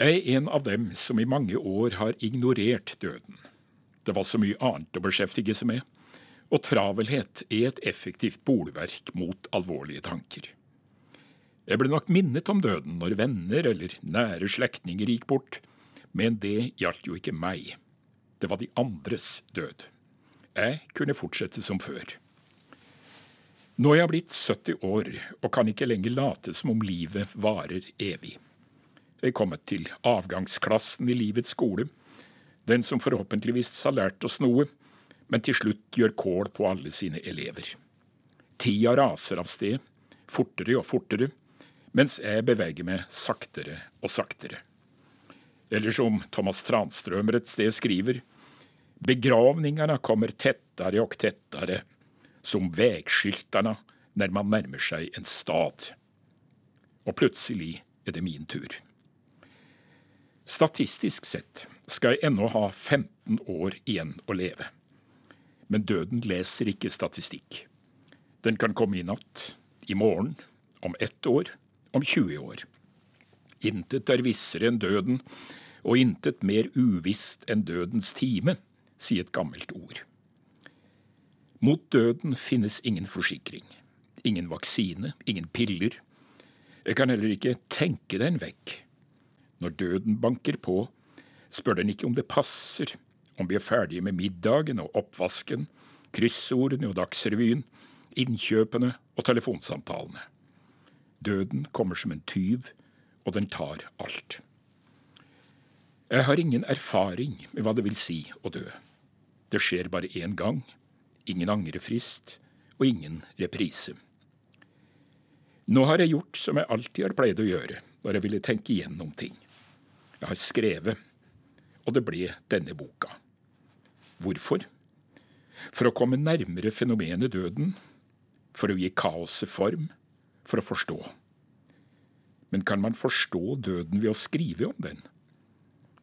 Jeg er en av dem som i mange år har ignorert døden. Det var så mye annet å beskjeftige seg med, og travelhet er et effektivt bolverk mot alvorlige tanker. Jeg ble nok minnet om døden når venner eller nære slektninger gikk bort, men det gjaldt jo ikke meg. Det var de andres død. Jeg kunne fortsette som før. Nå er jeg blitt 70 år og kan ikke lenger late som om livet varer evig. Er kommet til avgangsklassen i livets skole, den som forhåpentligvis har lært oss noe, men til slutt gjør kål på alle sine elever. Tida raser av sted, fortere og fortere, mens jeg beveger meg saktere og saktere. Eller som Thomas Tranströmer et sted skriver, begravningarna kommer tettere og tettere, som veiskiltene når man nærmer seg en stad. Og plutselig er det min tur. Statistisk sett skal jeg ennå ha 15 år igjen å leve. Men døden leser ikke statistikk. Den kan komme i natt, i morgen, om ett år, om 20 år. Intet er vissere enn døden, og intet mer uvisst enn dødens time, sier et gammelt ord. Mot døden finnes ingen forsikring, ingen vaksine, ingen piller. Jeg kan heller ikke tenke den vekk. Når døden banker på, spør den ikke om det passer, om vi er ferdige med middagen og oppvasken, kryssordene og Dagsrevyen, innkjøpene og telefonsamtalene. Døden kommer som en tyv, og den tar alt. Jeg har ingen erfaring med hva det vil si å dø. Det skjer bare én gang, ingen angrefrist og ingen reprise. Nå har jeg gjort som jeg alltid har pleid å gjøre når jeg ville tenke igjennom ting. Jeg har skrevet, og det ble denne boka. Hvorfor? For å komme nærmere fenomenet døden, for å gi kaoset form, for å forstå. Men kan man forstå døden ved å skrive om den?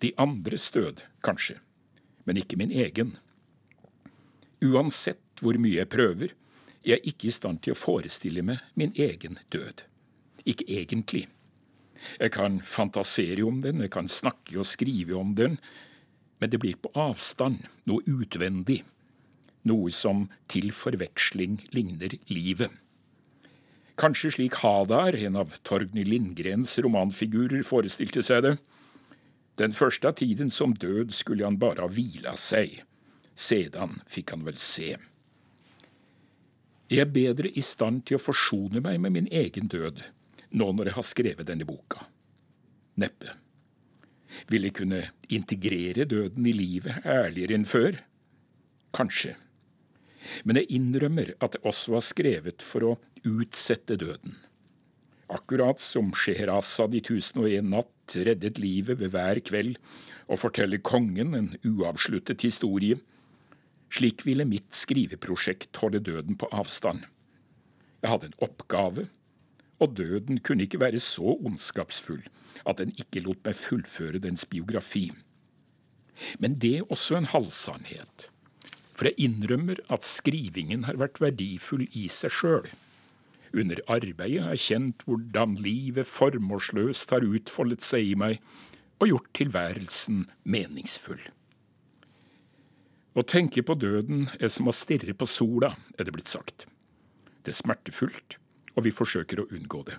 De andres død, kanskje, men ikke min egen. Uansett hvor mye jeg prøver, er jeg ikke i stand til å forestille meg min egen død. Ikke egentlig. Jeg kan fantasere om den, jeg kan snakke og skrive om den, men det blir på avstand, noe utvendig, noe som til forveksling ligner livet. Kanskje slik Hadar, en av Torgny Lindgrens romanfigurer, forestilte seg det. Den første av tiden som død skulle han bare ha hvila seg, sedan fikk han vel se. Jeg er bedre i stand til å forsone meg med min egen død nå når jeg har skrevet denne boka. Neppe. Vil jeg kunne integrere døden i livet ærligere enn før? Kanskje. Men jeg innrømmer at jeg også har skrevet for å utsette døden. Akkurat som Scheherazade i Tusen og en natt reddet livet ved hver kveld og forteller kongen en uavsluttet historie. Slik ville mitt skriveprosjekt holde døden på avstand. Jeg hadde en oppgave, og døden kunne ikke være så ondskapsfull at den ikke lot meg fullføre dens biografi. Men det er også en halvsannhet, for jeg innrømmer at skrivingen har vært verdifull i seg sjøl. Under arbeidet har jeg kjent hvordan livet formålsløst har utfoldet seg i meg og gjort tilværelsen meningsfull. Å tenke på døden er som å stirre på sola, er det blitt sagt. Det er smertefullt, og vi forsøker å unngå det.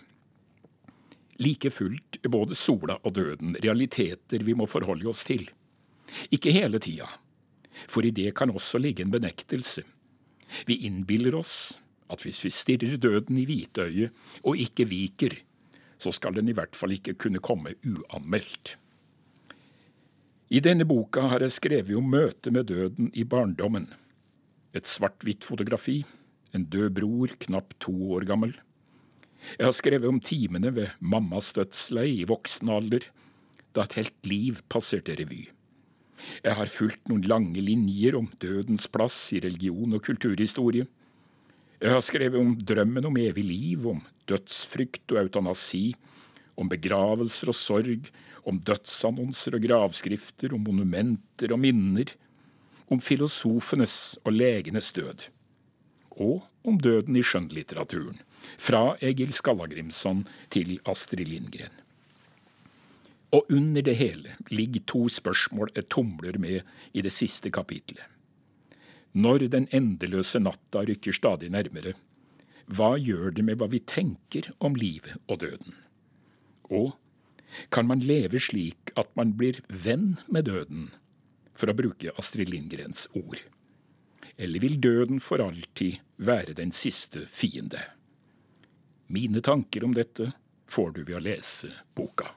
Like fullt både sola og døden realiteter vi må forholde oss til. Ikke hele tida, for i det kan også ligge en benektelse. Vi innbiller oss at hvis vi stirrer døden i hvitøyet og ikke viker, så skal den i hvert fall ikke kunne komme uanmeldt. I denne boka har jeg skrevet om møtet med døden i barndommen. Et svart-hvitt fotografi, en død bror knapt to år gammel. Jeg har skrevet om timene ved mammas dødsleie i voksen alder, da et helt liv passerte revy. Jeg har fulgt noen lange linjer om dødens plass i religion og kulturhistorie. Jeg har skrevet om drømmen om evig liv, om dødsfrykt og eutanasi, om begravelser og sorg, om dødsannonser og gravskrifter, om monumenter og minner, om filosofenes og legenes død, og om døden i skjønnlitteraturen, fra Egil Skallagrimson til Astrid Lindgren. Og under det hele ligger to spørsmål jeg tumler med i det siste kapitlet. Når den endeløse natta rykker stadig nærmere, hva gjør det med hva vi tenker om livet og døden? Og kan man leve slik at man blir venn med døden, for å bruke Astrid Lindgrens ord? Eller vil døden for alltid være den siste fiende? Mine tanker om dette får du ved å lese boka.